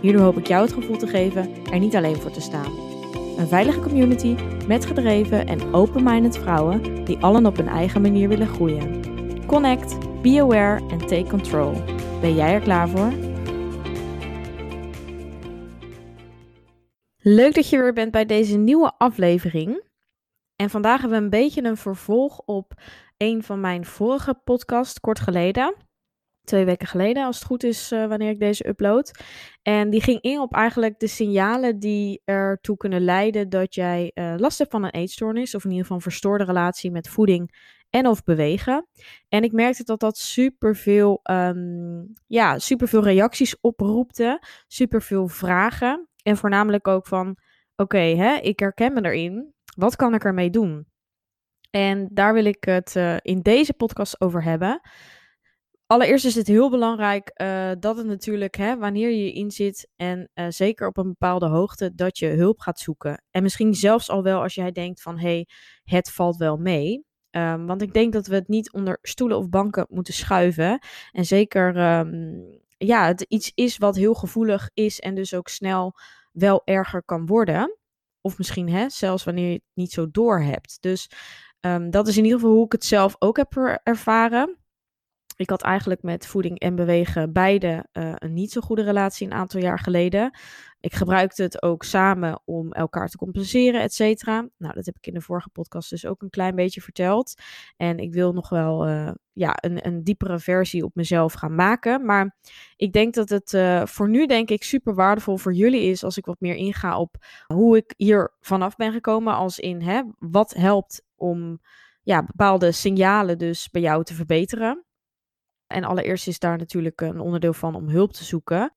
Hierdoor hoop ik jou het gevoel te geven er niet alleen voor te staan. Een veilige community met gedreven en open-minded vrouwen die allen op hun eigen manier willen groeien. Connect, be aware en take control. Ben jij er klaar voor? Leuk dat je weer bent bij deze nieuwe aflevering. En vandaag hebben we een beetje een vervolg op een van mijn vorige podcasts, kort geleden. Twee weken geleden, als het goed is, uh, wanneer ik deze upload. En die ging in op eigenlijk de signalen die ertoe kunnen leiden dat jij uh, last hebt van een eetstoornis. Of in ieder geval een verstoorde relatie met voeding en of bewegen. En ik merkte dat dat superveel, um, ja, superveel reacties oproepte. Superveel vragen. En voornamelijk ook van, oké, okay, ik herken me erin. Wat kan ik ermee doen? En daar wil ik het uh, in deze podcast over hebben. Allereerst is het heel belangrijk uh, dat het natuurlijk, hè, wanneer je in zit en uh, zeker op een bepaalde hoogte, dat je hulp gaat zoeken. En misschien zelfs al wel als jij denkt van, hé, hey, het valt wel mee. Um, want ik denk dat we het niet onder stoelen of banken moeten schuiven. En zeker, um, ja, het iets is wat heel gevoelig is en dus ook snel wel erger kan worden. Of misschien hè, zelfs wanneer je het niet zo door hebt. Dus um, dat is in ieder geval hoe ik het zelf ook heb er ervaren. Ik had eigenlijk met voeding en bewegen beide uh, een niet zo goede relatie een aantal jaar geleden. Ik gebruikte het ook samen om elkaar te compenseren, et cetera. Nou, dat heb ik in de vorige podcast dus ook een klein beetje verteld. En ik wil nog wel uh, ja, een, een diepere versie op mezelf gaan maken. Maar ik denk dat het uh, voor nu, denk ik, super waardevol voor jullie is als ik wat meer inga op hoe ik hier vanaf ben gekomen. Als in hè, wat helpt om ja, bepaalde signalen dus bij jou te verbeteren. En allereerst is daar natuurlijk een onderdeel van om hulp te zoeken.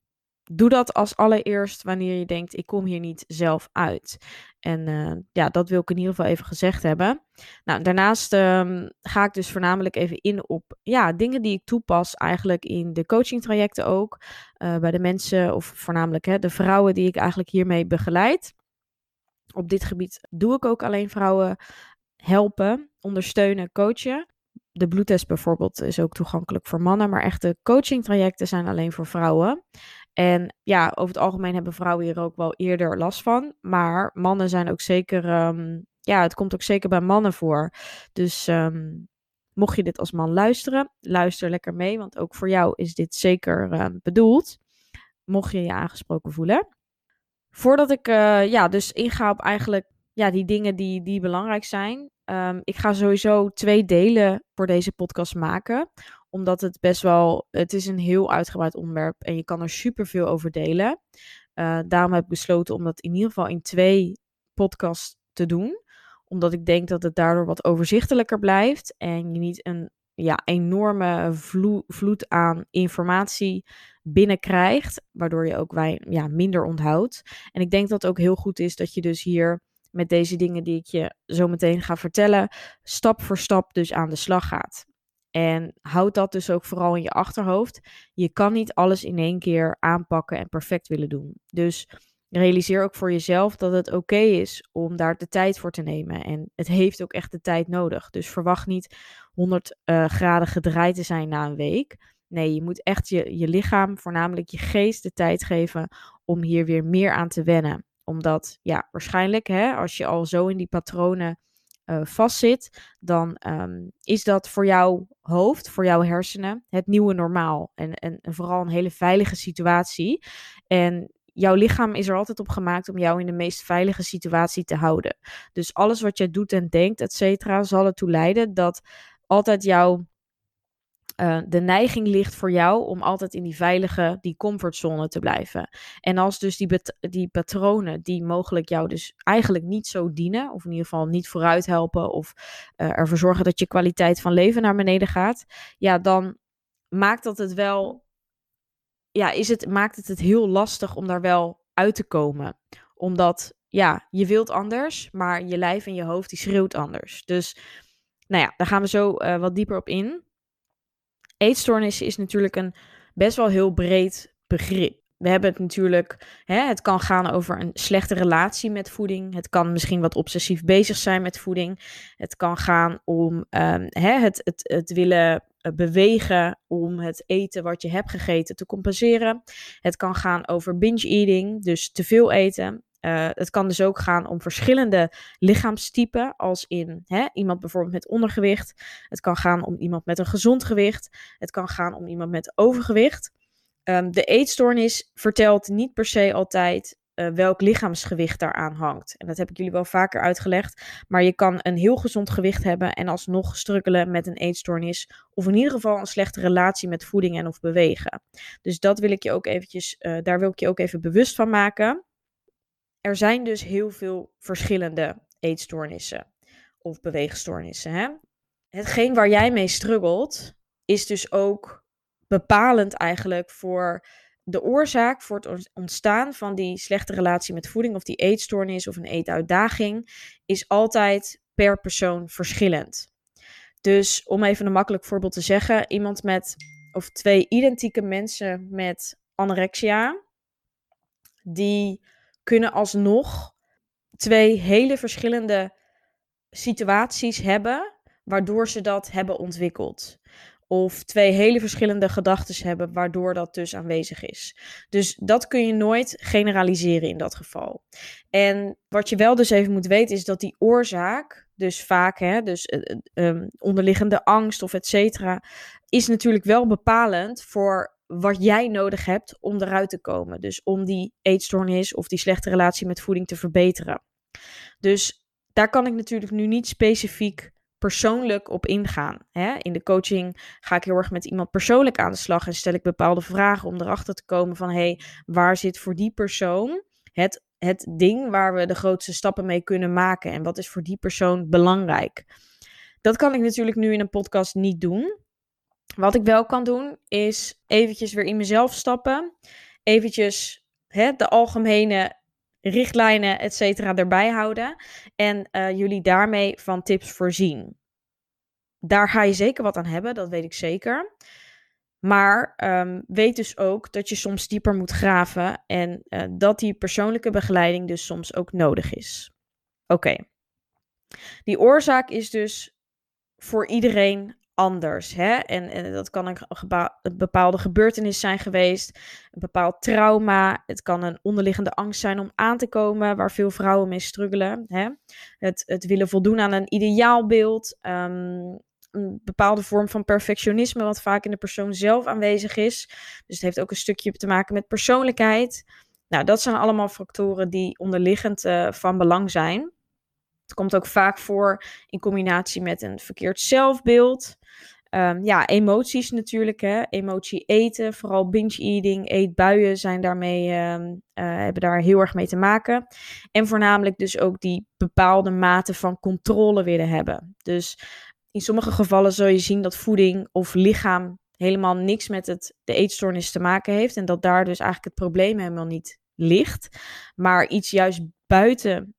Doe dat als allereerst wanneer je denkt, ik kom hier niet zelf uit. En uh, ja, dat wil ik in ieder geval even gezegd hebben. Nou, daarnaast um, ga ik dus voornamelijk even in op ja, dingen die ik toepas eigenlijk in de coaching trajecten ook. Uh, bij de mensen of voornamelijk hè, de vrouwen die ik eigenlijk hiermee begeleid. Op dit gebied doe ik ook alleen vrouwen helpen, ondersteunen, coachen de bloedtest bijvoorbeeld is ook toegankelijk voor mannen, maar echte coachingtrajecten zijn alleen voor vrouwen. En ja, over het algemeen hebben vrouwen hier ook wel eerder last van, maar mannen zijn ook zeker, um, ja, het komt ook zeker bij mannen voor. Dus um, mocht je dit als man luisteren, luister lekker mee, want ook voor jou is dit zeker um, bedoeld. Mocht je je aangesproken voelen. Voordat ik uh, ja, dus inga op eigenlijk ja, die dingen die, die belangrijk zijn, Um, ik ga sowieso twee delen voor deze podcast maken. Omdat het best wel. Het is een heel uitgebreid onderwerp. En je kan er superveel over delen. Uh, daarom heb ik besloten om dat in ieder geval in twee podcasts te doen. Omdat ik denk dat het daardoor wat overzichtelijker blijft. En je niet een ja, enorme vlo vloed aan informatie binnenkrijgt. Waardoor je ook wij, ja, minder onthoudt. En ik denk dat het ook heel goed is dat je dus hier met deze dingen die ik je zo meteen ga vertellen, stap voor stap dus aan de slag gaat. En houd dat dus ook vooral in je achterhoofd. Je kan niet alles in één keer aanpakken en perfect willen doen. Dus realiseer ook voor jezelf dat het oké is om daar de tijd voor te nemen. En het heeft ook echt de tijd nodig. Dus verwacht niet 100 uh, graden gedraaid te zijn na een week. Nee, je moet echt je, je lichaam, voornamelijk je geest, de tijd geven om hier weer meer aan te wennen omdat, ja, waarschijnlijk, hè, als je al zo in die patronen uh, vastzit, dan um, is dat voor jouw hoofd, voor jouw hersenen, het nieuwe normaal. En, en, en, vooral een hele veilige situatie. En jouw lichaam is er altijd op gemaakt om jou in de meest veilige situatie te houden. Dus alles wat jij doet en denkt, et cetera, zal ertoe leiden dat altijd jouw uh, de neiging ligt voor jou om altijd in die veilige, die comfortzone te blijven. En als dus die, die patronen die mogelijk jou dus eigenlijk niet zo dienen, of in ieder geval niet vooruit helpen, of uh, ervoor zorgen dat je kwaliteit van leven naar beneden gaat, ja, dan maakt dat het wel, ja, is het, maakt het het heel lastig om daar wel uit te komen. Omdat, ja, je wilt anders, maar je lijf en je hoofd die schreeuwt anders. Dus, nou ja, daar gaan we zo uh, wat dieper op in. Eetstoornissen is natuurlijk een best wel heel breed begrip. We hebben het natuurlijk, hè, het kan gaan over een slechte relatie met voeding. Het kan misschien wat obsessief bezig zijn met voeding. Het kan gaan om um, hè, het, het, het willen eh, bewegen om het eten wat je hebt gegeten te compenseren. Het kan gaan over binge eating, dus te veel eten. Uh, het kan dus ook gaan om verschillende lichaamstypen, als in hè, iemand bijvoorbeeld met ondergewicht. Het kan gaan om iemand met een gezond gewicht. Het kan gaan om iemand met overgewicht. Um, de eetstoornis vertelt niet per se altijd uh, welk lichaamsgewicht daaraan hangt. En dat heb ik jullie wel vaker uitgelegd. Maar je kan een heel gezond gewicht hebben en alsnog struggelen met een eetstoornis. Of in ieder geval een slechte relatie met voeding en of bewegen. Dus dat wil ik je ook eventjes, uh, daar wil ik je ook even bewust van maken. Er zijn dus heel veel verschillende eetstoornissen of beweegstoornissen. Hè? Hetgeen waar jij mee struggelt, is dus ook bepalend eigenlijk voor de oorzaak voor het ontstaan van die slechte relatie met voeding of die eetstoornis of een eetuitdaging is altijd per persoon verschillend. Dus om even een makkelijk voorbeeld te zeggen, iemand met of twee identieke mensen met anorexia, die kunnen alsnog twee hele verschillende situaties hebben waardoor ze dat hebben ontwikkeld of twee hele verschillende gedachten hebben, waardoor dat dus aanwezig is. Dus dat kun je nooit generaliseren in dat geval. En wat je wel dus even moet weten, is dat die oorzaak, dus vaak, hè, dus uh, onderliggende angst of et cetera, is natuurlijk wel bepalend voor wat jij nodig hebt om eruit te komen. Dus om die eetstoornis of die slechte relatie met voeding te verbeteren. Dus daar kan ik natuurlijk nu niet specifiek persoonlijk op ingaan. Hè? In de coaching ga ik heel erg met iemand persoonlijk aan de slag en stel ik bepaalde vragen om erachter te komen van hey, waar zit voor die persoon het, het ding waar we de grootste stappen mee kunnen maken en wat is voor die persoon belangrijk. Dat kan ik natuurlijk nu in een podcast niet doen. Wat ik wel kan doen is eventjes weer in mezelf stappen, eventjes hè, de algemene richtlijnen, et cetera, erbij houden. En uh, jullie daarmee van tips voorzien. Daar ga je zeker wat aan hebben, dat weet ik zeker. Maar um, weet dus ook dat je soms dieper moet graven en uh, dat die persoonlijke begeleiding dus soms ook nodig is. Oké. Die oorzaak is dus voor iedereen anders. Hè? En, en dat kan een, bepaalde gebeurtenis zijn geweest, een bepaald trauma. Het kan een onderliggende angst zijn om aan te komen, waar veel vrouwen mee struggelen. Hè? Het, het willen voldoen aan een ideaalbeeld. Um, een bepaalde vorm van perfectionisme, wat vaak in de persoon zelf aanwezig is. Dus het heeft ook een stukje te maken met persoonlijkheid. Nou, dat zijn allemaal factoren die onderliggend uh, van belang zijn. Het komt ook vaak voor in combinatie met een verkeerd zelfbeeld. Um, ja, emoties natuurlijk. Hè. Emotie eten, vooral binge eating, eetbuien zijn daarmee, um, uh, hebben daar heel erg mee te maken. En voornamelijk dus ook die bepaalde mate van controle willen hebben. Dus in sommige gevallen zul je zien dat voeding of lichaam helemaal niks met het, de eetstoornis te maken heeft. En dat daar dus eigenlijk het probleem helemaal niet ligt. Maar iets juist buiten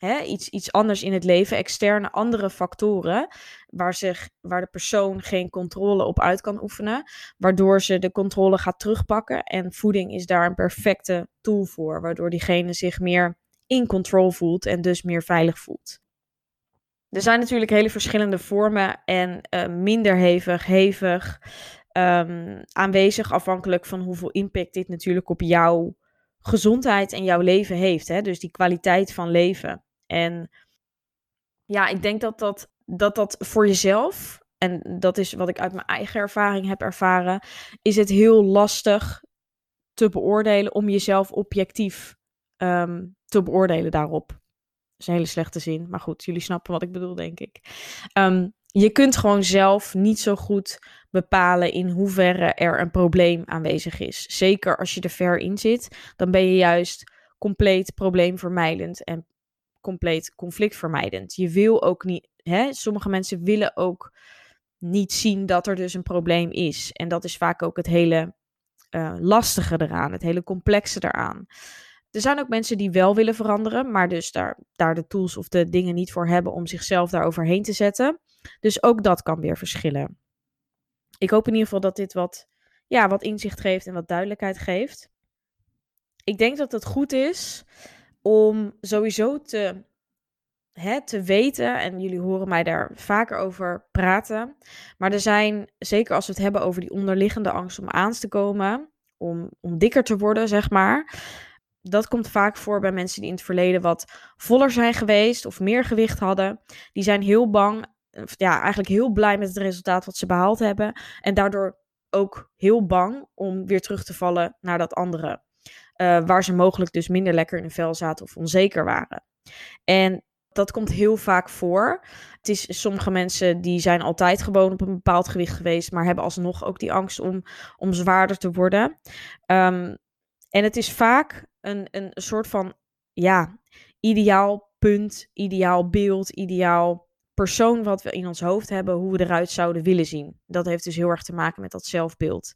hè, iets, iets anders in het leven, externe andere factoren, waar, zich, waar de persoon geen controle op uit kan oefenen, waardoor ze de controle gaat terugpakken. En voeding is daar een perfecte tool voor, waardoor diegene zich meer in control voelt en dus meer veilig voelt. Er zijn natuurlijk hele verschillende vormen en uh, minder hevig, hevig um, aanwezig, afhankelijk van hoeveel impact dit natuurlijk op jouw gezondheid en jouw leven heeft. Hè? Dus die kwaliteit van leven. En ja, ik denk dat dat, dat dat voor jezelf, en dat is wat ik uit mijn eigen ervaring heb ervaren, is het heel lastig te beoordelen om jezelf objectief um, te beoordelen daarop. Dat is een hele slechte zin, maar goed, jullie snappen wat ik bedoel, denk ik. Um, je kunt gewoon zelf niet zo goed bepalen in hoeverre er een probleem aanwezig is. Zeker als je er ver in zit, dan ben je juist compleet probleemvermijdend en compleet conflictvermijdend. Je wil ook niet, hè, sommige mensen willen ook niet zien dat er dus een probleem is. En dat is vaak ook het hele uh, lastige eraan, het hele complexe eraan. Er zijn ook mensen die wel willen veranderen, maar dus daar, daar de tools of de dingen niet voor hebben om zichzelf daar overheen te zetten. Dus ook dat kan weer verschillen. Ik hoop in ieder geval dat dit wat, ja, wat inzicht geeft en wat duidelijkheid geeft. Ik denk dat het goed is om sowieso te, hè, te weten, en jullie horen mij daar vaker over praten, maar er zijn, zeker als we het hebben over die onderliggende angst om aan te komen, om, om dikker te worden, zeg maar. Dat komt vaak voor bij mensen die in het verleden wat voller zijn geweest of meer gewicht hadden. Die zijn heel bang, ja, eigenlijk heel blij met het resultaat wat ze behaald hebben. En daardoor ook heel bang om weer terug te vallen naar dat andere. Uh, waar ze mogelijk dus minder lekker in de vel zaten of onzeker waren. En dat komt heel vaak voor. Het is sommige mensen die zijn altijd gewoon op een bepaald gewicht geweest, maar hebben alsnog ook die angst om, om zwaarder te worden. Um, en het is vaak een, een soort van ja, ideaal punt, ideaal beeld, ideaal persoon wat we in ons hoofd hebben, hoe we eruit zouden willen zien. Dat heeft dus heel erg te maken met dat zelfbeeld.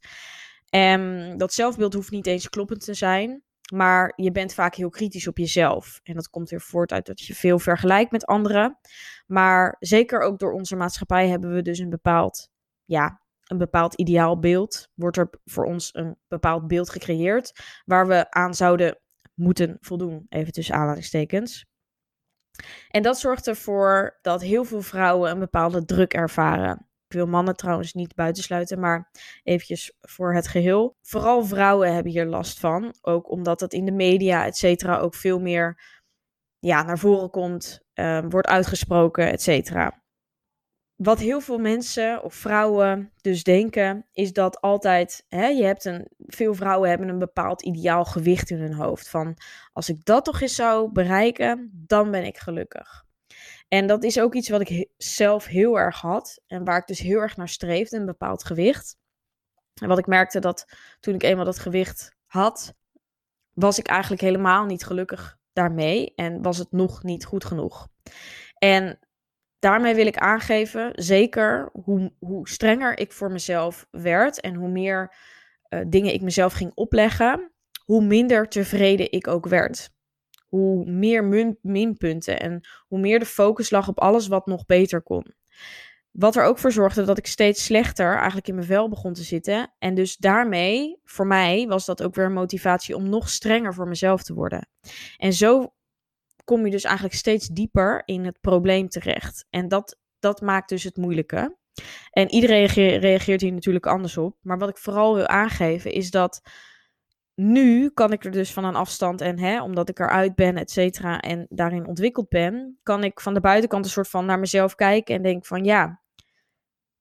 En dat zelfbeeld hoeft niet eens kloppend te zijn. Maar je bent vaak heel kritisch op jezelf. En dat komt weer voort uit dat je veel vergelijkt met anderen. Maar zeker ook door onze maatschappij hebben we dus een bepaald, ja, een bepaald ideaal beeld. Wordt er voor ons een bepaald beeld gecreëerd waar we aan zouden moeten voldoen. Even tussen aanhalingstekens. En dat zorgt ervoor dat heel veel vrouwen een bepaalde druk ervaren. Ik wil mannen trouwens niet buitensluiten, maar eventjes voor het geheel. Vooral vrouwen hebben hier last van. Ook omdat het in de media, et cetera, ook veel meer ja, naar voren komt, uh, wordt uitgesproken, et cetera. Wat heel veel mensen of vrouwen dus denken, is dat altijd, hè, je hebt een, veel vrouwen hebben een bepaald ideaal gewicht in hun hoofd. Van als ik dat toch eens zou bereiken, dan ben ik gelukkig. En dat is ook iets wat ik zelf heel erg had. En waar ik dus heel erg naar streefde, een bepaald gewicht. En wat ik merkte dat toen ik eenmaal dat gewicht had, was ik eigenlijk helemaal niet gelukkig daarmee. En was het nog niet goed genoeg. En daarmee wil ik aangeven, zeker hoe, hoe strenger ik voor mezelf werd en hoe meer uh, dingen ik mezelf ging opleggen, hoe minder tevreden ik ook werd hoe meer minpunten en hoe meer de focus lag op alles wat nog beter kon. Wat er ook voor zorgde dat ik steeds slechter eigenlijk in mijn vel begon te zitten. En dus daarmee, voor mij, was dat ook weer een motivatie om nog strenger voor mezelf te worden. En zo kom je dus eigenlijk steeds dieper in het probleem terecht. En dat, dat maakt dus het moeilijke. En iedereen reageert hier natuurlijk anders op. Maar wat ik vooral wil aangeven is dat nu kan ik er dus van een afstand en hè, omdat ik eruit ben, et cetera, en daarin ontwikkeld ben, kan ik van de buitenkant een soort van naar mezelf kijken en denk van ja,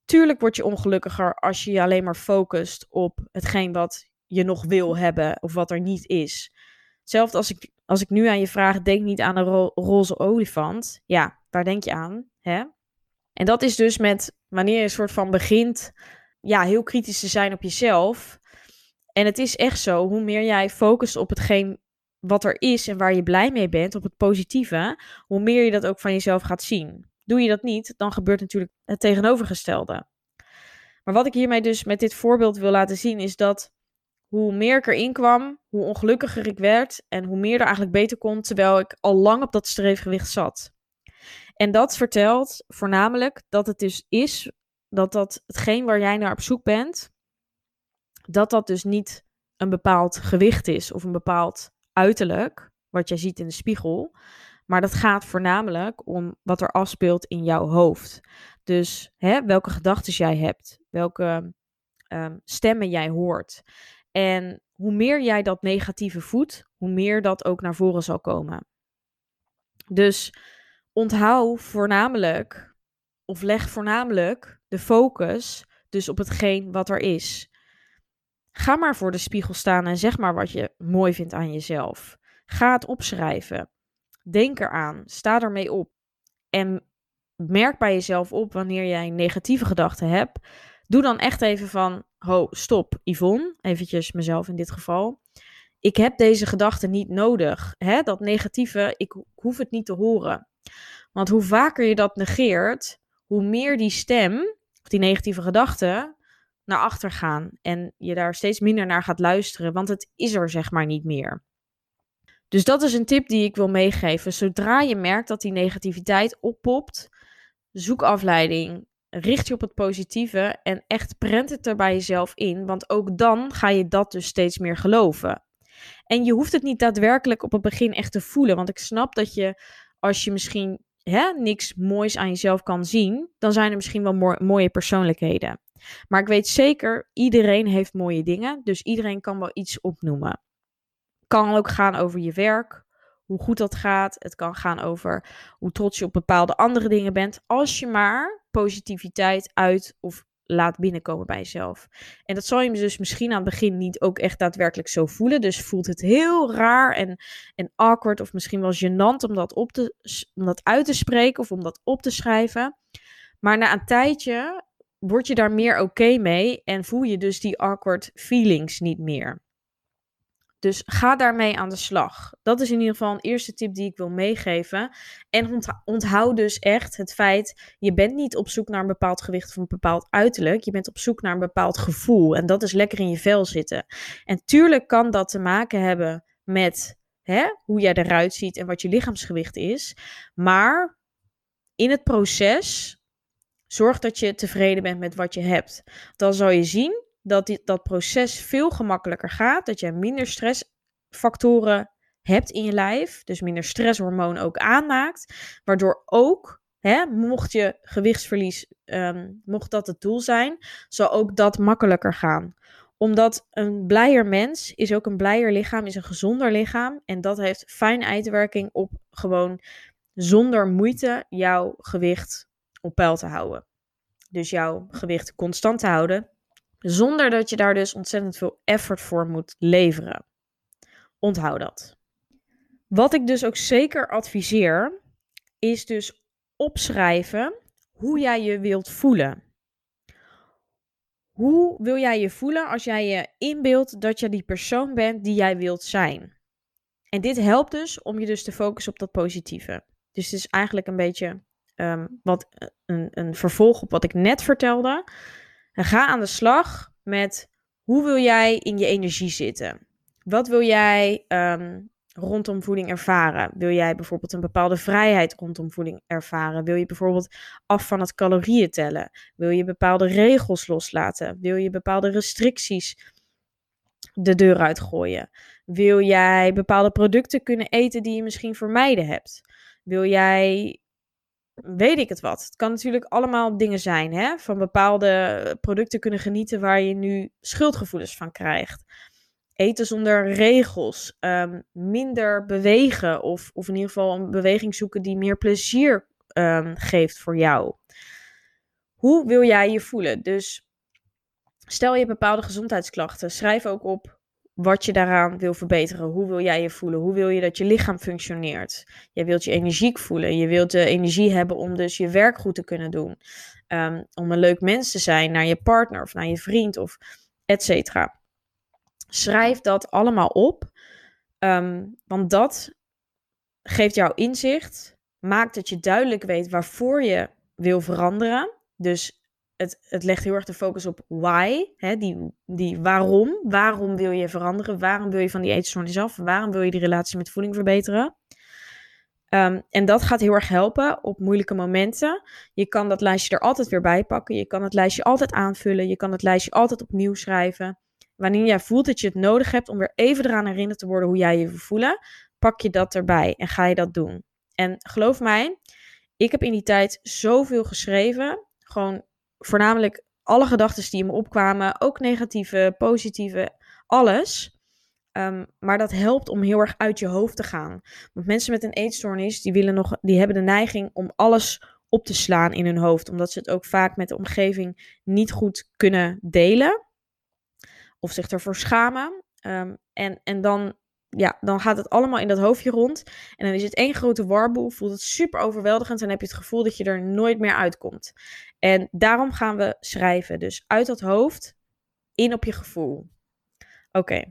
tuurlijk word je ongelukkiger als je je alleen maar focust op hetgeen wat je nog wil hebben of wat er niet is. Hetzelfde als ik, als ik nu aan je vraag, denk niet aan een roze olifant. Ja, waar denk je aan? Hè? En dat is dus met wanneer je een soort van begint, ja, heel kritisch te zijn op jezelf en het is echt zo, hoe meer jij focust op hetgeen wat er is en waar je blij mee bent, op het positieve, hoe meer je dat ook van jezelf gaat zien. Doe je dat niet, dan gebeurt natuurlijk het tegenovergestelde. Maar wat ik hiermee dus met dit voorbeeld wil laten zien, is dat hoe meer ik erin kwam, hoe ongelukkiger ik werd en hoe meer er eigenlijk beter kon, terwijl ik al lang op dat streefgewicht zat. En dat vertelt voornamelijk dat het dus is dat dat hetgeen waar jij naar op zoek bent, dat dat dus niet een bepaald gewicht is of een bepaald uiterlijk, wat jij ziet in de spiegel. Maar dat gaat voornamelijk om wat er afspeelt in jouw hoofd. Dus hè, welke gedachten jij hebt, welke um, stemmen jij hoort. En hoe meer jij dat negatieve voedt, hoe meer dat ook naar voren zal komen. Dus onthoud voornamelijk, of leg voornamelijk de focus dus op hetgeen wat er is. Ga maar voor de spiegel staan en zeg maar wat je mooi vindt aan jezelf. Ga het opschrijven. Denk eraan. Sta ermee op. En merk bij jezelf op wanneer jij negatieve gedachten hebt. Doe dan echt even van, ho, stop, Yvonne, eventjes mezelf in dit geval. Ik heb deze gedachten niet nodig. Hè? Dat negatieve, ik hoef het niet te horen. Want hoe vaker je dat negeert, hoe meer die stem, die negatieve gedachten, naar achter gaan en je daar steeds minder naar gaat luisteren, want het is er zeg maar niet meer. Dus dat is een tip die ik wil meegeven. Zodra je merkt dat die negativiteit oppopt, zoek afleiding. Richt je op het positieve en echt prent het er bij jezelf in. Want ook dan ga je dat dus steeds meer geloven. En je hoeft het niet daadwerkelijk op het begin echt te voelen. Want ik snap dat je, als je misschien hè, niks moois aan jezelf kan zien, dan zijn er misschien wel mooie persoonlijkheden. Maar ik weet zeker, iedereen heeft mooie dingen. Dus iedereen kan wel iets opnoemen. Kan ook gaan over je werk, hoe goed dat gaat. Het kan gaan over hoe trots je op bepaalde andere dingen bent. Als je maar positiviteit uit of laat binnenkomen bij jezelf. En dat zal je dus misschien aan het begin niet ook echt daadwerkelijk zo voelen. Dus voelt het heel raar en, en awkward of misschien wel gênant om dat, op te, om dat uit te spreken of om dat op te schrijven. Maar na een tijdje word je daar meer oké mee en voel je dus die awkward feelings niet meer. Dus ga daarmee aan de slag. Dat is in ieder geval een eerste tip die ik wil meegeven. En onthoud dus echt het feit, je bent niet op zoek naar een bepaald gewicht of een bepaald uiterlijk. Je bent op zoek naar een bepaald gevoel. En dat is lekker in je vel zitten. En tuurlijk kan dat te maken hebben met hè, hoe jij eruit ziet en wat je lichaamsgewicht is. Maar in het proces zorg dat je tevreden bent met wat je hebt. Dan zal je zien dat dit, dat proces veel gemakkelijker gaat. Dat je minder stressfactoren hebt in je lijf. Dus minder stresshormoon ook aanmaakt. Waardoor ook, hè, mocht je gewichtsverlies, um, mocht dat het doel zijn, zal ook dat makkelijker gaan omdat een blijer mens is ook een blijer lichaam, is een gezonder lichaam. En dat heeft fijn uitwerking op gewoon zonder moeite jouw gewicht op peil te houden. Dus jouw gewicht constant te houden zonder dat je daar dus ontzettend veel effort voor moet leveren. Onthoud dat. Wat ik dus ook zeker adviseer, is dus opschrijven hoe jij je wilt voelen. Hoe wil jij je voelen als jij je inbeeldt dat je die persoon bent die jij wilt zijn? En dit helpt dus om je dus te focussen op dat positieve. Dus het is eigenlijk een beetje um, wat, een, een vervolg op wat ik net vertelde. Ga aan de slag met hoe wil jij in je energie zitten? Wat wil jij um, rondom voeding ervaren? Wil jij bijvoorbeeld een bepaalde vrijheid rondom voeding ervaren? Wil je bijvoorbeeld af van het calorieën tellen? Wil je bepaalde regels loslaten? Wil je bepaalde restricties de deur uitgooien? Wil jij bepaalde producten kunnen eten die je misschien vermijden hebt? Wil jij weet ik het wat. Het kan natuurlijk allemaal dingen zijn, hè? Van bepaalde producten kunnen genieten waar je nu schuldgevoelens van krijgt. Eten zonder regels, ehm, minder bewegen of, of in ieder geval een beweging zoeken die meer plezier um, geeft voor jou. Hoe wil jij je voelen? Dus stel je bepaalde gezondheidsklachten, schrijf ook op wat je daaraan wil verbeteren. Hoe wil jij je voelen? Hoe wil je dat je lichaam functioneert? Je wilt je energiek voelen. Je wilt de energie hebben om dus je werk goed te kunnen doen. Um, om een leuk mens te zijn naar je partner of naar je vriend of et cetera. Schrijf dat allemaal op. Um, want dat geeft jou inzicht. Maakt dat je duidelijk weet waarvoor je wil veranderen. Dus het, legt heel erg de focus op why, hè, die, die waarom. Waarom wil je veranderen? Waarom wil je van die eetstoornis af? Waarom wil je die relatie met voeding verbeteren? Um, en dat gaat heel erg helpen op moeilijke momenten. Je kan dat lijstje er altijd weer bij pakken. Je kan het lijstje altijd aanvullen. Je kan het lijstje altijd opnieuw schrijven. Wanneer jij voelt dat je het nodig hebt om weer even eraan herinnerd te worden hoe jij je voelt, pak je dat erbij en ga je dat doen. En geloof mij, ik heb in die tijd zoveel geschreven. Gewoon voornamelijk alle gedachten die in me opkwamen, ook negatieve, positieve, alles. Ehm, maar dat helpt om heel erg uit je hoofd te gaan. Want mensen met een eetstoornis, die, willen nog, die hebben de neiging om alles op te slaan in hun hoofd. Omdat ze het ook vaak met de omgeving niet goed kunnen delen. Of zich ervoor schamen. Um, en, en dan ja, dan gaat het allemaal in dat hoofdje rond. En dan is het één grote warboel. Voelt het super overweldigend. En heb je het gevoel dat je er nooit meer uitkomt. En daarom gaan we schrijven. Dus uit dat hoofd, in op je gevoel. Oké.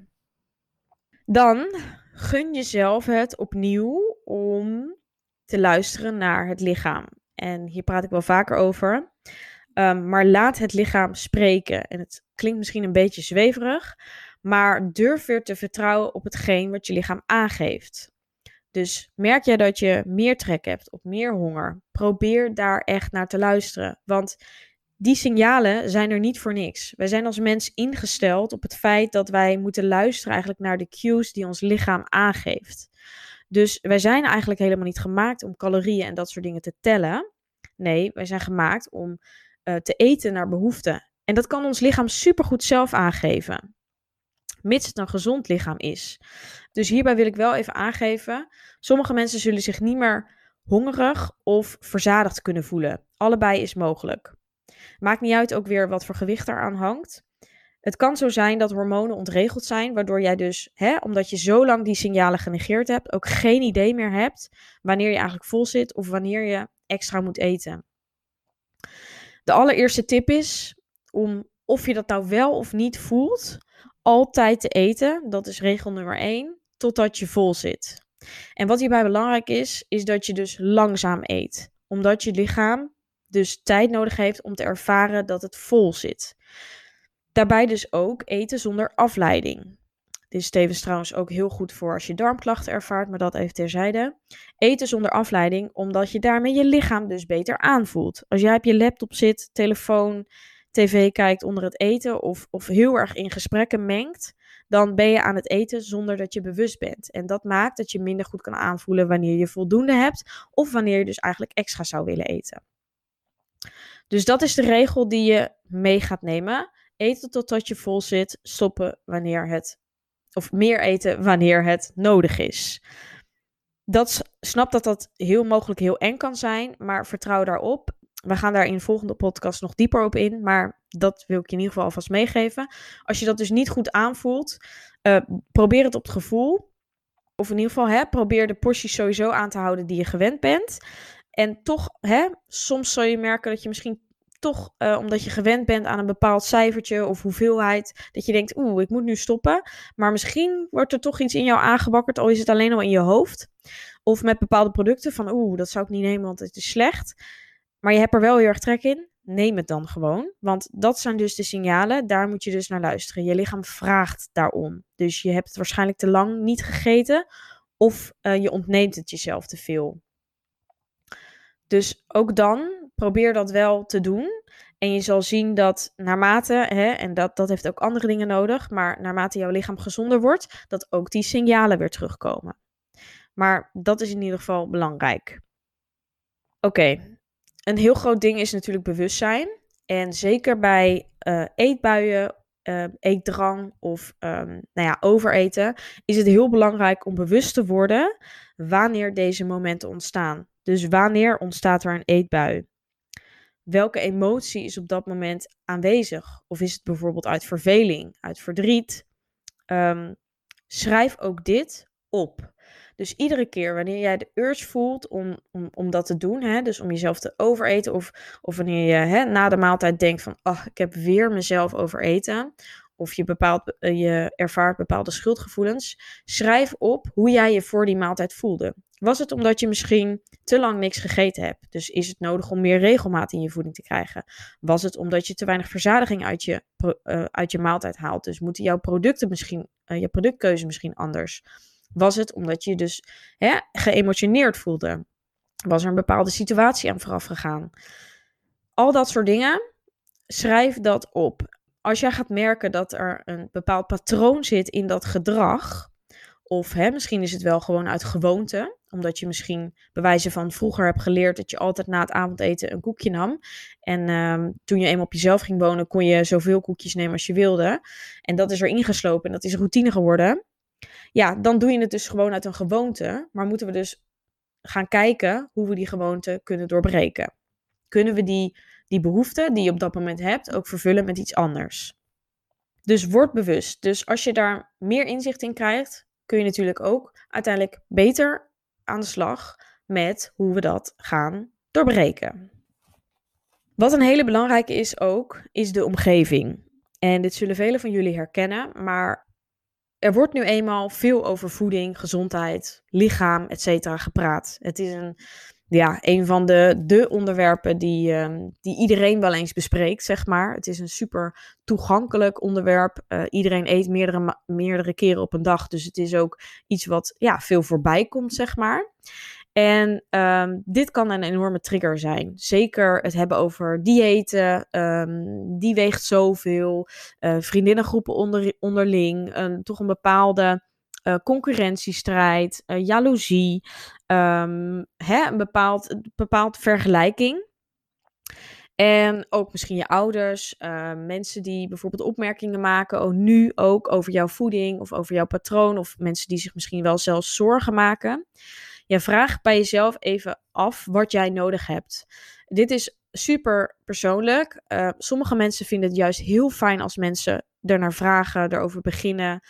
Dan gun jezelf het opnieuw om te luisteren naar het lichaam. En hier praat ik wel vaker over. Um, maar laat het lichaam spreken. En het klinkt misschien een beetje zweverig. Maar durf weer te vertrouwen op hetgeen wat je lichaam aangeeft. Dus merk jij dat je meer trek hebt of meer honger? Probeer daar echt naar te luisteren. Want die signalen zijn er niet voor niks. Wij zijn als mens ingesteld op het feit dat wij moeten luisteren eigenlijk naar de cues die ons lichaam aangeeft. Dus wij zijn eigenlijk helemaal niet gemaakt om calorieën en dat soort dingen te tellen. Nee, wij zijn gemaakt om uh, te eten naar behoefte. En dat kan ons lichaam supergoed zelf aangeven. Mits het een gezond lichaam is. Dus hierbij wil ik wel even aangeven: sommige mensen zullen zich niet meer hongerig of verzadigd kunnen voelen. Allebei is mogelijk. Maakt niet uit ook weer wat voor gewicht eraan hangt. Het kan zo zijn dat hormonen ontregeld zijn, waardoor jij dus, hè, omdat je zo lang die signalen genegeerd hebt, ook geen idee meer hebt wanneer je eigenlijk vol zit of wanneer je extra moet eten. De allereerste tip is om, of je dat nou wel of niet voelt, altijd te eten. Dat is regel nummer 1, totdat je vol zit. En wat hierbij belangrijk is, is dat je dus langzaam eet. Omdat je lichaam dus tijd nodig heeft om te ervaren dat het vol zit. Daarbij dus ook eten zonder afleiding. Dit is tevens trouwens ook heel goed voor als je darmklachten ervaart, maar dat even terzijde. Eten zonder afleiding, omdat je daarmee je lichaam dus beter aanvoelt. Als jij op je laptop zit, telefoon, tv kijkt onder het eten of, of heel erg in gesprekken mengt, dan ben je aan het eten zonder dat je bewust bent. En dat maakt dat je minder goed kan aanvoelen wanneer je voldoende hebt of wanneer je dus eigenlijk extra zou willen eten. Dus dat is de regel die je mee gaat nemen. Eten totdat je vol zit, stoppen wanneer het, of meer eten wanneer het nodig is. Dat, snap dat dat heel mogelijk heel eng kan zijn, maar vertrouw daarop. We gaan daar in de volgende podcast nog dieper op in, maar dat wil ik je in ieder geval alvast meegeven. Als je dat dus niet goed aanvoelt, uh, probeer het op het gevoel. Of in ieder geval, hè, probeer de porties sowieso aan te houden die je gewend bent. En toch, hè, soms zal je merken dat je misschien toch, uh, omdat je gewend bent aan een bepaald cijfertje of hoeveelheid, dat je denkt, oeh, ik moet nu stoppen. Maar misschien wordt er toch iets in jou aangebakkerd, al is het alleen al in je hoofd. Of met bepaalde producten van, oeh, dat zou ik niet nemen, want het is slecht. Maar je hebt er wel heel erg trek in. Neem het dan gewoon. Want dat zijn dus de signalen. Daar moet je dus naar luisteren. Je lichaam vraagt daarom. Dus je hebt het waarschijnlijk te lang niet gegeten. Of uh, je ontneemt het jezelf te veel. Dus ook dan probeer dat wel te doen. En je zal zien dat naarmate, hè, en dat, dat heeft ook andere dingen nodig, maar naarmate jouw lichaam gezonder wordt, dat ook die signalen weer terugkomen. Maar dat is in ieder geval belangrijk. Oké, een heel groot ding is natuurlijk bewustzijn. En zeker bij uh, eetbuien, uh, eetdrang of um, nou ja, overeten, is het heel belangrijk om bewust te worden wanneer deze momenten ontstaan. Dus wanneer ontstaat er een eetbui? Welke emotie is op dat moment aanwezig? Of is het bijvoorbeeld uit verveling, uit verdriet? Um, schrijf ook dit op. Dus iedere keer wanneer jij de urge voelt om, om, om dat te doen, hè, dus om jezelf te overeten, of, of wanneer je hè, na de maaltijd denkt van, ach, ik heb weer mezelf overeten, of je, bepaalt, eh, je ervaart bepaalde schuldgevoelens, schrijf op hoe jij je voor die maaltijd voelde. Was het omdat je misschien te lang niks gegeten hebt? Dus is het nodig om meer regelmaat in je voeding te krijgen? Was het omdat je te weinig verzadiging uit je, uh, uit je maaltijd haalt? Dus moeten jouw producten misschien, uh, je productkeuze misschien anders? Was het omdat je dus hè, geëmotioneerd voelde? Was er een bepaalde situatie aan vooraf gegaan? Al dat soort dingen, schrijf dat op. Als jij gaat merken dat er een bepaald patroon zit in dat gedrag, of hè, misschien is het wel gewoon uit gewoonte, omdat je misschien bewijzen van vroeger hebt geleerd dat je altijd na het avondeten een koekje nam. En uh, toen je eenmaal op jezelf ging wonen, kon je zoveel koekjes nemen als je wilde. En dat is er ingeslopen en dat is routine geworden. Ja, dan doe je het dus gewoon uit een gewoonte. Maar moeten we dus gaan kijken hoe we die gewoonte kunnen doorbreken. Kunnen we die, die behoefte die je op dat moment hebt ook vervullen met iets anders? Dus word bewust. Dus als je daar meer inzicht in krijgt, kun je natuurlijk ook uiteindelijk beter aan de slag met hoe we dat gaan doorbreken. Wat een hele belangrijke is ook, is de omgeving. En dit zullen velen van jullie herkennen, maar er wordt nu eenmaal veel over voeding, gezondheid, lichaam, etc. gepraat. Het is een ja, een van de, de onderwerpen die, ehm, die iedereen wel eens bespreekt, zeg maar. Het is een super toegankelijk onderwerp. Uh, iedereen eet meerdere, meerdere keren op een dag. Dus het is ook iets wat ja, veel voorbij komt, zeg maar. En um, dit kan een enorme trigger zijn. Zeker het hebben over diëten. Um, die weegt zoveel. Uh, vriendinnengroepen onder, onderling. een toch een bepaalde uh, concurrentiestrijd. Uh, jaloezie. Um, hè, een bepaald, bepaald vergelijking. En ook misschien je ouders, mensen die bijvoorbeeld opmerkingen maken, oh, nu ook over jouw voeding of over jouw patroon, of mensen die zich misschien wel zelfs zorgen maken. Ja, vraag bij jezelf even af wat jij nodig hebt. Dit is super persoonlijk. Uh, sommige mensen vinden het juist heel fijn als mensen ernaar vragen, erover beginnen,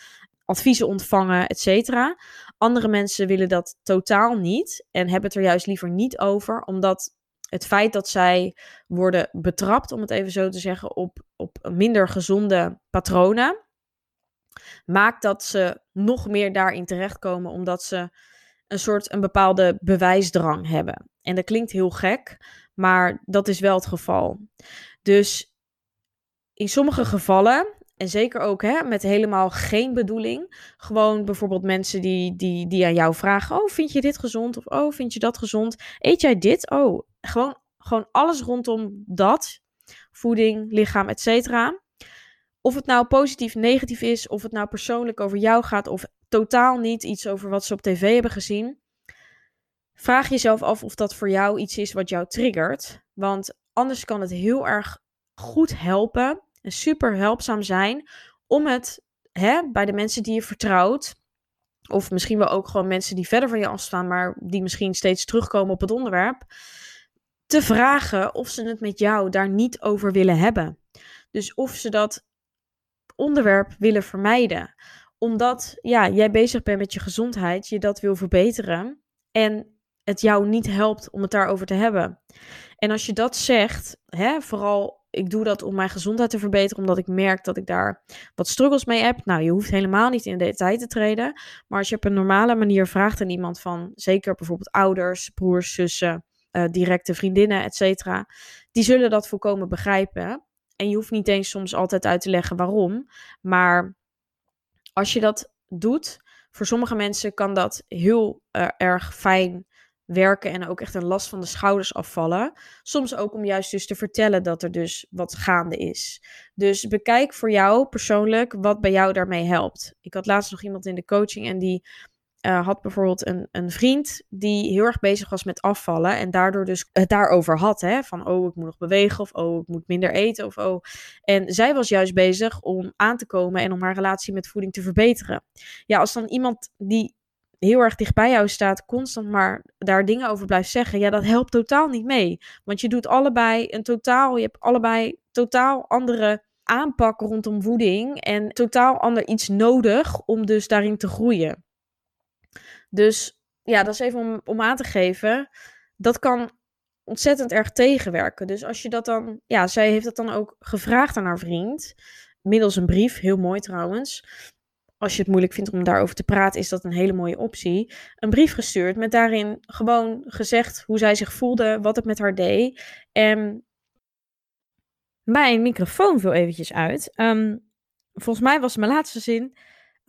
adviezen ontvangen, et cetera. Andere mensen willen dat totaal niet en hebben het er juist liever niet over, omdat het feit dat zij worden betrapt, om het even zo te zeggen, op, op minder gezonde patronen, maakt dat ze nog meer daarin terechtkomen, omdat ze een soort een bepaalde bewijsdrang hebben. En dat klinkt heel gek, maar dat is wel het geval. Dus in sommige gevallen, en zeker ook hè, met helemaal geen bedoeling, gewoon bijvoorbeeld mensen die, die, die aan jou vragen: Oh, vind je dit gezond? Of Oh, vind je dat gezond? Eet jij dit? Oh, gewoon, gewoon alles rondom dat. Voeding, lichaam, et cetera. Of het nou positief, negatief is, of het nou persoonlijk over jou gaat, of totaal niet iets over wat ze op tv hebben gezien. Vraag jezelf af of dat voor jou iets is wat jou triggert. Want anders kan het heel erg goed helpen en super helpzaam zijn om het hè, bij de mensen die je vertrouwt, of misschien wel ook gewoon mensen die verder van je afstaan, maar die misschien steeds terugkomen op het onderwerp, te vragen of ze het met jou daar niet over willen hebben. Dus of ze dat onderwerp willen vermijden omdat ja, jij bezig bent met je gezondheid, je dat wil verbeteren en het jou niet helpt om het daarover te hebben. En als je dat zegt, hè, vooral ik doe dat om mijn gezondheid te verbeteren, omdat ik merk dat ik daar wat struggles mee heb. Nou, je hoeft helemaal niet in de detail te treden, maar als je op een normale manier vraagt aan iemand van, zeker bijvoorbeeld ouders, broers, zussen, uh, directe vriendinnen, et cetera, die zullen dat volkomen begrijpen. En je hoeft niet eens soms altijd uit te leggen waarom, maar als je dat doet, voor sommige mensen kan dat heel uh, erg fijn werken en ook echt een last van de schouders afvallen. Soms ook om juist dus te vertellen dat er dus wat gaande is. Dus bekijk voor jou persoonlijk wat bij jou daarmee helpt. Ik had laatst nog iemand in de coaching en die uh, had bijvoorbeeld een, een vriend die heel erg bezig was met afvallen. En daardoor dus het daarover had. Hè, van oh, ik moet nog bewegen. Of oh, ik moet minder eten. Of oh. En zij was juist bezig om aan te komen en om haar relatie met voeding te verbeteren. Ja, als dan iemand die heel erg dicht bij jou staat, constant maar daar dingen over blijft zeggen. Ja, dat helpt totaal niet mee. Want je doet allebei een totaal. Je hebt allebei totaal andere aanpak rondom voeding. En totaal ander iets nodig om dus daarin te groeien. Dus ja, dat is even om, om aan te geven. Dat kan ontzettend erg tegenwerken. Dus als je dat dan, ja, zij heeft dat dan ook gevraagd aan haar vriend, middels een brief, heel mooi trouwens. Als je het moeilijk vindt om daarover te praten, is dat een hele mooie optie. Een brief gestuurd met daarin gewoon gezegd hoe zij zich voelde, wat het met haar deed. En mijn microfoon viel eventjes uit. Um, volgens mij was mijn laatste zin.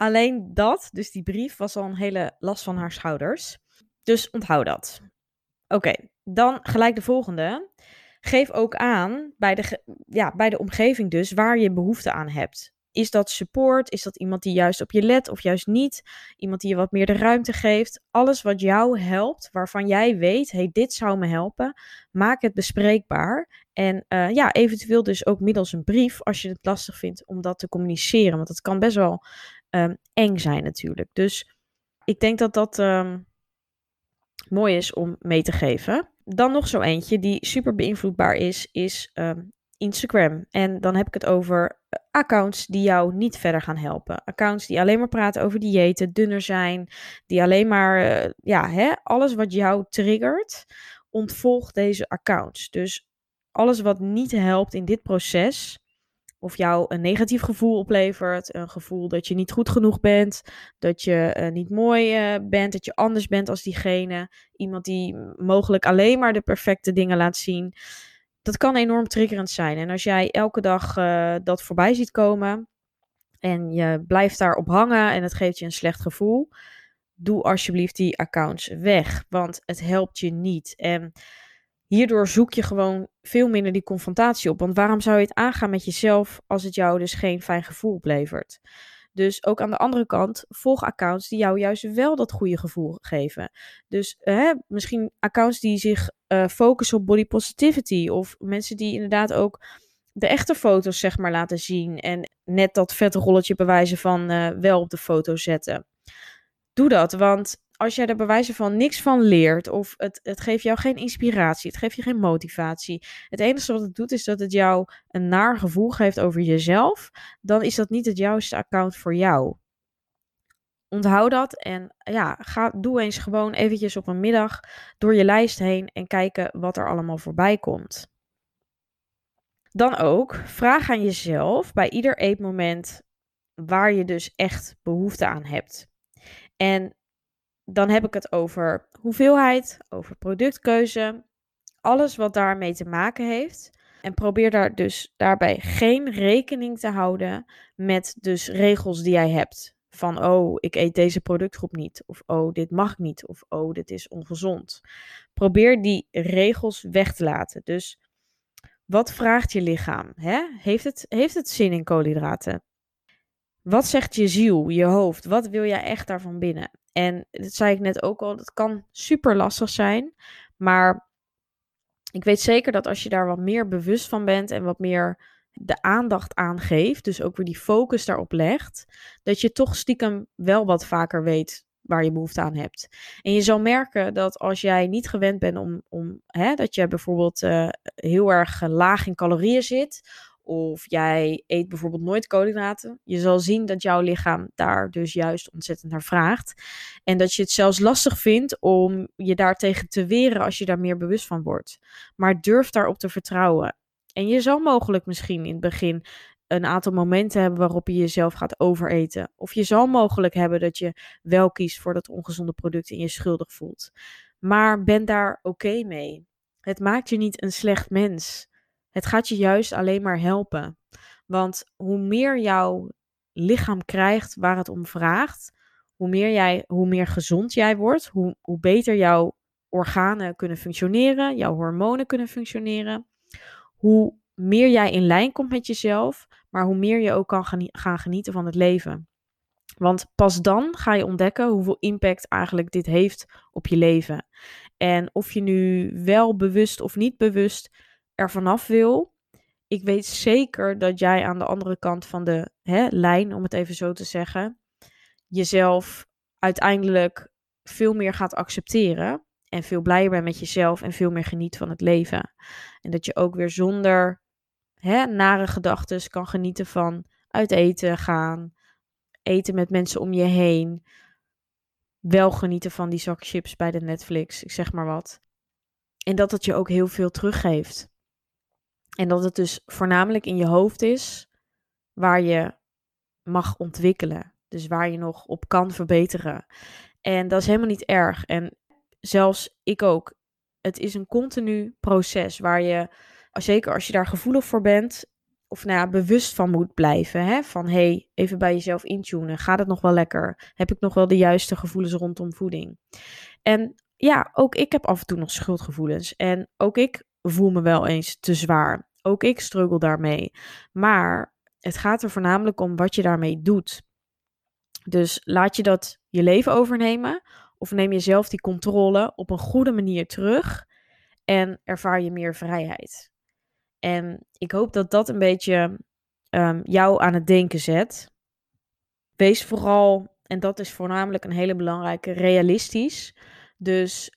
Alleen dat, dus die brief, was al een hele last van haar schouders. Dus onthoud dat. Oké, dan gelijk de volgende. Geef ook aan bij de, ja, bij de omgeving dus waar je behoefte aan hebt. Is dat support? Is dat iemand die juist op je let of juist niet? Iemand die je wat meer de ruimte geeft? Alles wat jou helpt, waarvan jij weet, hey, dit zou me helpen, maak het bespreekbaar. En uh, ja, eventueel dus ook middels een brief, als je het lastig vindt om dat te communiceren. Want het kan best wel um, eng zijn natuurlijk. Dus ik denk dat dat um, mooi is om mee te geven. Dan nog zo eentje die super beïnvloedbaar is, is um, Instagram. En dan heb ik het over eh, accounts die jou niet verder gaan helpen. Accounts die alleen maar praten over diëten, dunner zijn, die alleen maar, uh, ja, hè, alles wat jou triggert, ontvolg deze accounts. Dus alles wat niet helpt in dit proces, of jou een negatief gevoel oplevert. Een gevoel dat je niet goed genoeg bent, dat je uh, niet mooi uh, bent, dat je anders bent als diegene. Iemand die mogelijk alleen maar de perfecte dingen laat zien. Dat kan enorm triggerend zijn. En als jij elke dag uh, dat voorbij ziet komen en je blijft daarop hangen en het geeft je een slecht gevoel, doe alsjeblieft die accounts weg, want het helpt je niet. En hierdoor zoek je gewoon veel minder die confrontatie op. Want waarom zou je het aangaan met jezelf als het jou dus geen fijn gevoel oplevert? Dus ook aan de andere kant, volg accounts die jou juist wel dat goede gevoel geven. Dus hè, misschien accounts die zich uh, focussen op body positivity. Of mensen die inderdaad ook de echte foto's zeg maar laten zien. En net dat vette rolletje bewijzen van uh, wel op de foto zetten. Doe dat, want als jij er bewijzen van niks van leert, of het, het geeft jou geen inspiratie, het geeft je geen motivatie. Het enige wat het doet is dat het jou een naar gevoel geeft over jezelf, dan is dat niet het juiste account voor jou. Onthoud dat en ja, ga, doe eens gewoon eventjes op een middag door je lijst heen en kijken wat er allemaal voorbij komt. Dan ook, vraag aan jezelf bij ieder eetmoment waar je dus echt behoefte aan hebt. En dan heb ik het over hoeveelheid, over productkeuze, alles wat daarmee te maken heeft. En probeer daar dus daarbij geen rekening te houden met dus regels die jij hebt. Van oh, ik eet deze productgroep niet. Of oh, dit mag niet. Of oh, dit is ongezond. Probeer die regels weg te laten. Dus wat vraagt je lichaam? Hè? Heeft, het, heeft het zin in koolhydraten? Wat zegt je ziel, je hoofd? Wat wil jij echt daarvan binnen? En dat zei ik net ook al, dat kan super lastig zijn. Maar ik weet zeker dat als je daar wat meer bewust van bent en wat meer de aandacht aan geeft, dus ook weer die focus daarop legt, dat je toch stiekem wel wat vaker weet waar je behoefte aan hebt. En je zal merken dat als jij niet gewend bent om, om hè, dat je bijvoorbeeld uh, heel erg laag in calorieën zit, of jij eet bijvoorbeeld nooit koolhydraten. Je zal zien dat jouw lichaam daar dus juist ontzettend naar vraagt. En dat je het zelfs lastig vindt om je daartegen te weren als je daar meer bewust van wordt. Maar durf daarop te vertrouwen. En je zal mogelijk misschien in het begin een aantal momenten hebben waarop je jezelf gaat overeten. Of je zal mogelijk hebben dat je wel kiest voor dat ongezonde product en je schuldig voelt. Maar ben daar oké mee. Het maakt je niet een slecht mens. Het gaat je juist alleen maar helpen. Want hoe meer jouw lichaam krijgt waar het om vraagt, hoe meer, jij, hoe meer gezond jij wordt, hoe, hoe beter jouw organen kunnen functioneren, jouw hormonen kunnen functioneren, hoe meer jij in lijn komt met jezelf, maar hoe meer je ook kan gaan genieten van het leven. Want pas dan ga je ontdekken hoeveel impact eigenlijk dit heeft op je leven. En of je nu wel bewust of niet bewust er vanaf wil. Ik weet zeker dat jij aan de andere kant van de hè, lijn, om het even zo te zeggen, jezelf uiteindelijk veel meer gaat accepteren. En veel blijer bent met jezelf en veel meer geniet van het leven. En dat je ook weer zonder hè, nare gedachten kan genieten van uit eten gaan, eten met mensen om je heen. Wel genieten van die zak chips bij de Netflix, ik zeg maar wat. En dat het je ook heel veel teruggeeft. En dat het dus voornamelijk in je hoofd is waar je mag ontwikkelen. Dus waar je nog op kan verbeteren. En dat is helemaal niet erg. En zelfs ik ook. Het is een continu proces waar je, zeker als je daar gevoelig voor bent, of nou ja, bewust van moet blijven. Hè? Van hey, even bij jezelf intunen. Gaat het nog wel lekker? Heb ik nog wel de juiste gevoelens rondom voeding? En ja, ook ik heb af en toe nog schuldgevoelens. En ook ik voel me wel eens te zwaar. Ook ik struggle daarmee. Maar het gaat er voornamelijk om wat je daarmee doet. Dus laat je dat je leven overnemen of neem je zelf die controle op een goede manier terug en ervaar je meer vrijheid. En ik hoop dat dat een beetje um, jou aan het denken zet. Wees vooral, en dat is voornamelijk een hele belangrijke, realistisch. Dus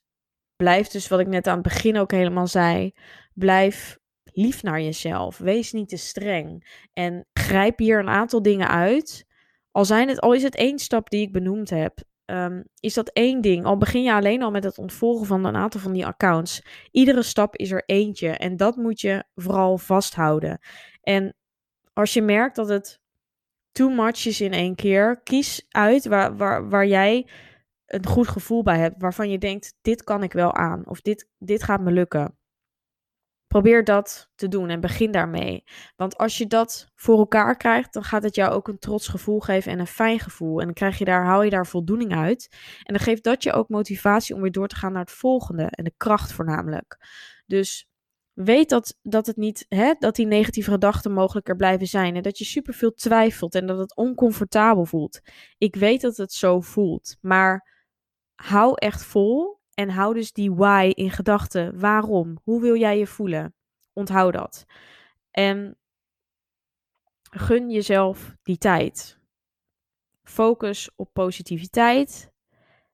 blijf dus, wat ik net aan het begin ook helemaal zei, blijf lief naar jezelf. Wees niet te streng. En grijp hier een aantal dingen uit. Al, zijn het, al is het één stap die ik benoemd heb. Ehm, is dat één ding. Al begin je alleen al met het ontvolgen van een aantal van die accounts. Iedere stap is er eentje. En dat moet je vooral vasthouden. En als je merkt dat het too much is in één keer, kies uit waar, waar, waar jij een goed gevoel bij hebt. Waarvan je denkt, dit kan ik wel aan. Of dit, dit gaat me lukken. Probeer dat te doen en begin daarmee. Want als je dat voor elkaar krijgt, dan gaat het jou ook een trots gevoel geven en een fijn gevoel. En dan krijg je daar, haal je daar voldoening uit. En dan geeft dat je ook motivatie om weer door te gaan naar het volgende. En de kracht voornamelijk. Dus weet dat, dat het niet, hè, dat die negatieve gedachten mogelijker blijven zijn. En dat je superveel twijfelt en dat het oncomfortabel voelt. Ik weet dat het zo voelt. Maar hou echt vol en hou dus die why in gedachten. Waarom? Hoe wil jij je voelen? Onthoud dat. En gun jezelf die tijd. Focus op positiviteit.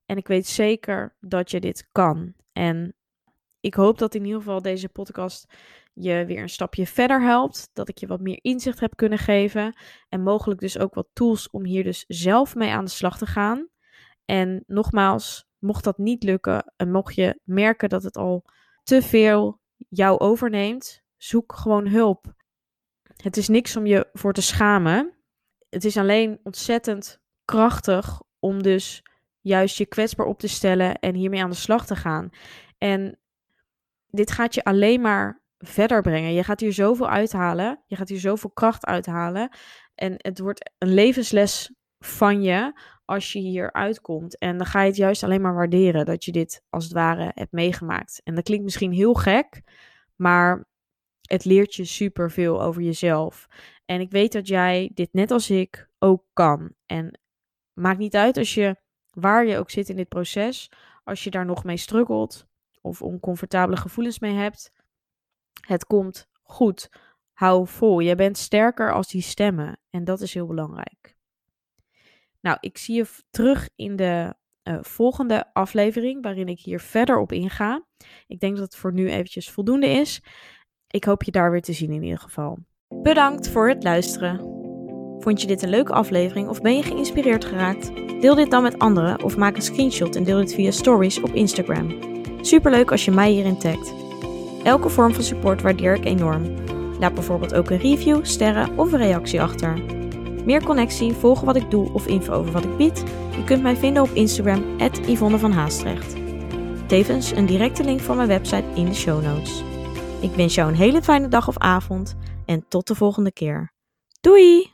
En ik weet zeker dat je dit kan. En ik hoop dat in ieder geval deze podcast je weer een stapje verder helpt. Dat ik je wat meer inzicht heb kunnen geven. En mogelijk dus ook wat tools om hier dus zelf mee aan de slag te gaan. En nogmaals, mocht dat niet lukken en mocht je merken dat het al te veel jou overneemt, zoek gewoon hulp. Het is niks om je voor te schamen. Het is alleen ontzettend krachtig om dus juist je kwetsbaar op te stellen en hiermee aan de slag te gaan. En dit gaat je alleen maar verder brengen. Je gaat hier zoveel uithalen. Je gaat hier zoveel kracht uithalen. En het wordt een levensles van je als je hier uitkomt. En dan ga je het juist alleen maar waarderen dat je dit als het ware hebt meegemaakt. En dat klinkt misschien heel gek, maar het leert je superveel over jezelf. En ik weet dat jij dit net als ik ook kan. En maakt niet uit als je waar je ook zit in dit proces, als je daar nog mee struggelt of oncomfortabele gevoelens mee hebt. Het komt goed. Hou vol. Je bent sterker als die stemmen. En dat is heel belangrijk. Nou, ik zie je terug in de uh, volgende aflevering, waarin ik hier verder op inga. Ik denk dat het voor nu eventjes voldoende is. Ik hoop je daar weer te zien in ieder geval. Bedankt voor het luisteren. Vond je dit een leuke aflevering of ben je geïnspireerd geraakt? Deel dit dan met anderen of maak een screenshot en deel dit via stories op Instagram. Superleuk als je mij hierin tagt. Elke vorm van support waardeer ik enorm. Laat bijvoorbeeld ook een review, sterren of een reactie achter. Meer connectie, volgen wat ik doe of info over wat ik bied? Je kunt mij vinden op Instagram, Yvonne van Haastrecht. Tevens een directe link van mijn website in de show notes. Ik wens jou een hele fijne dag of avond en tot de volgende keer. Doei!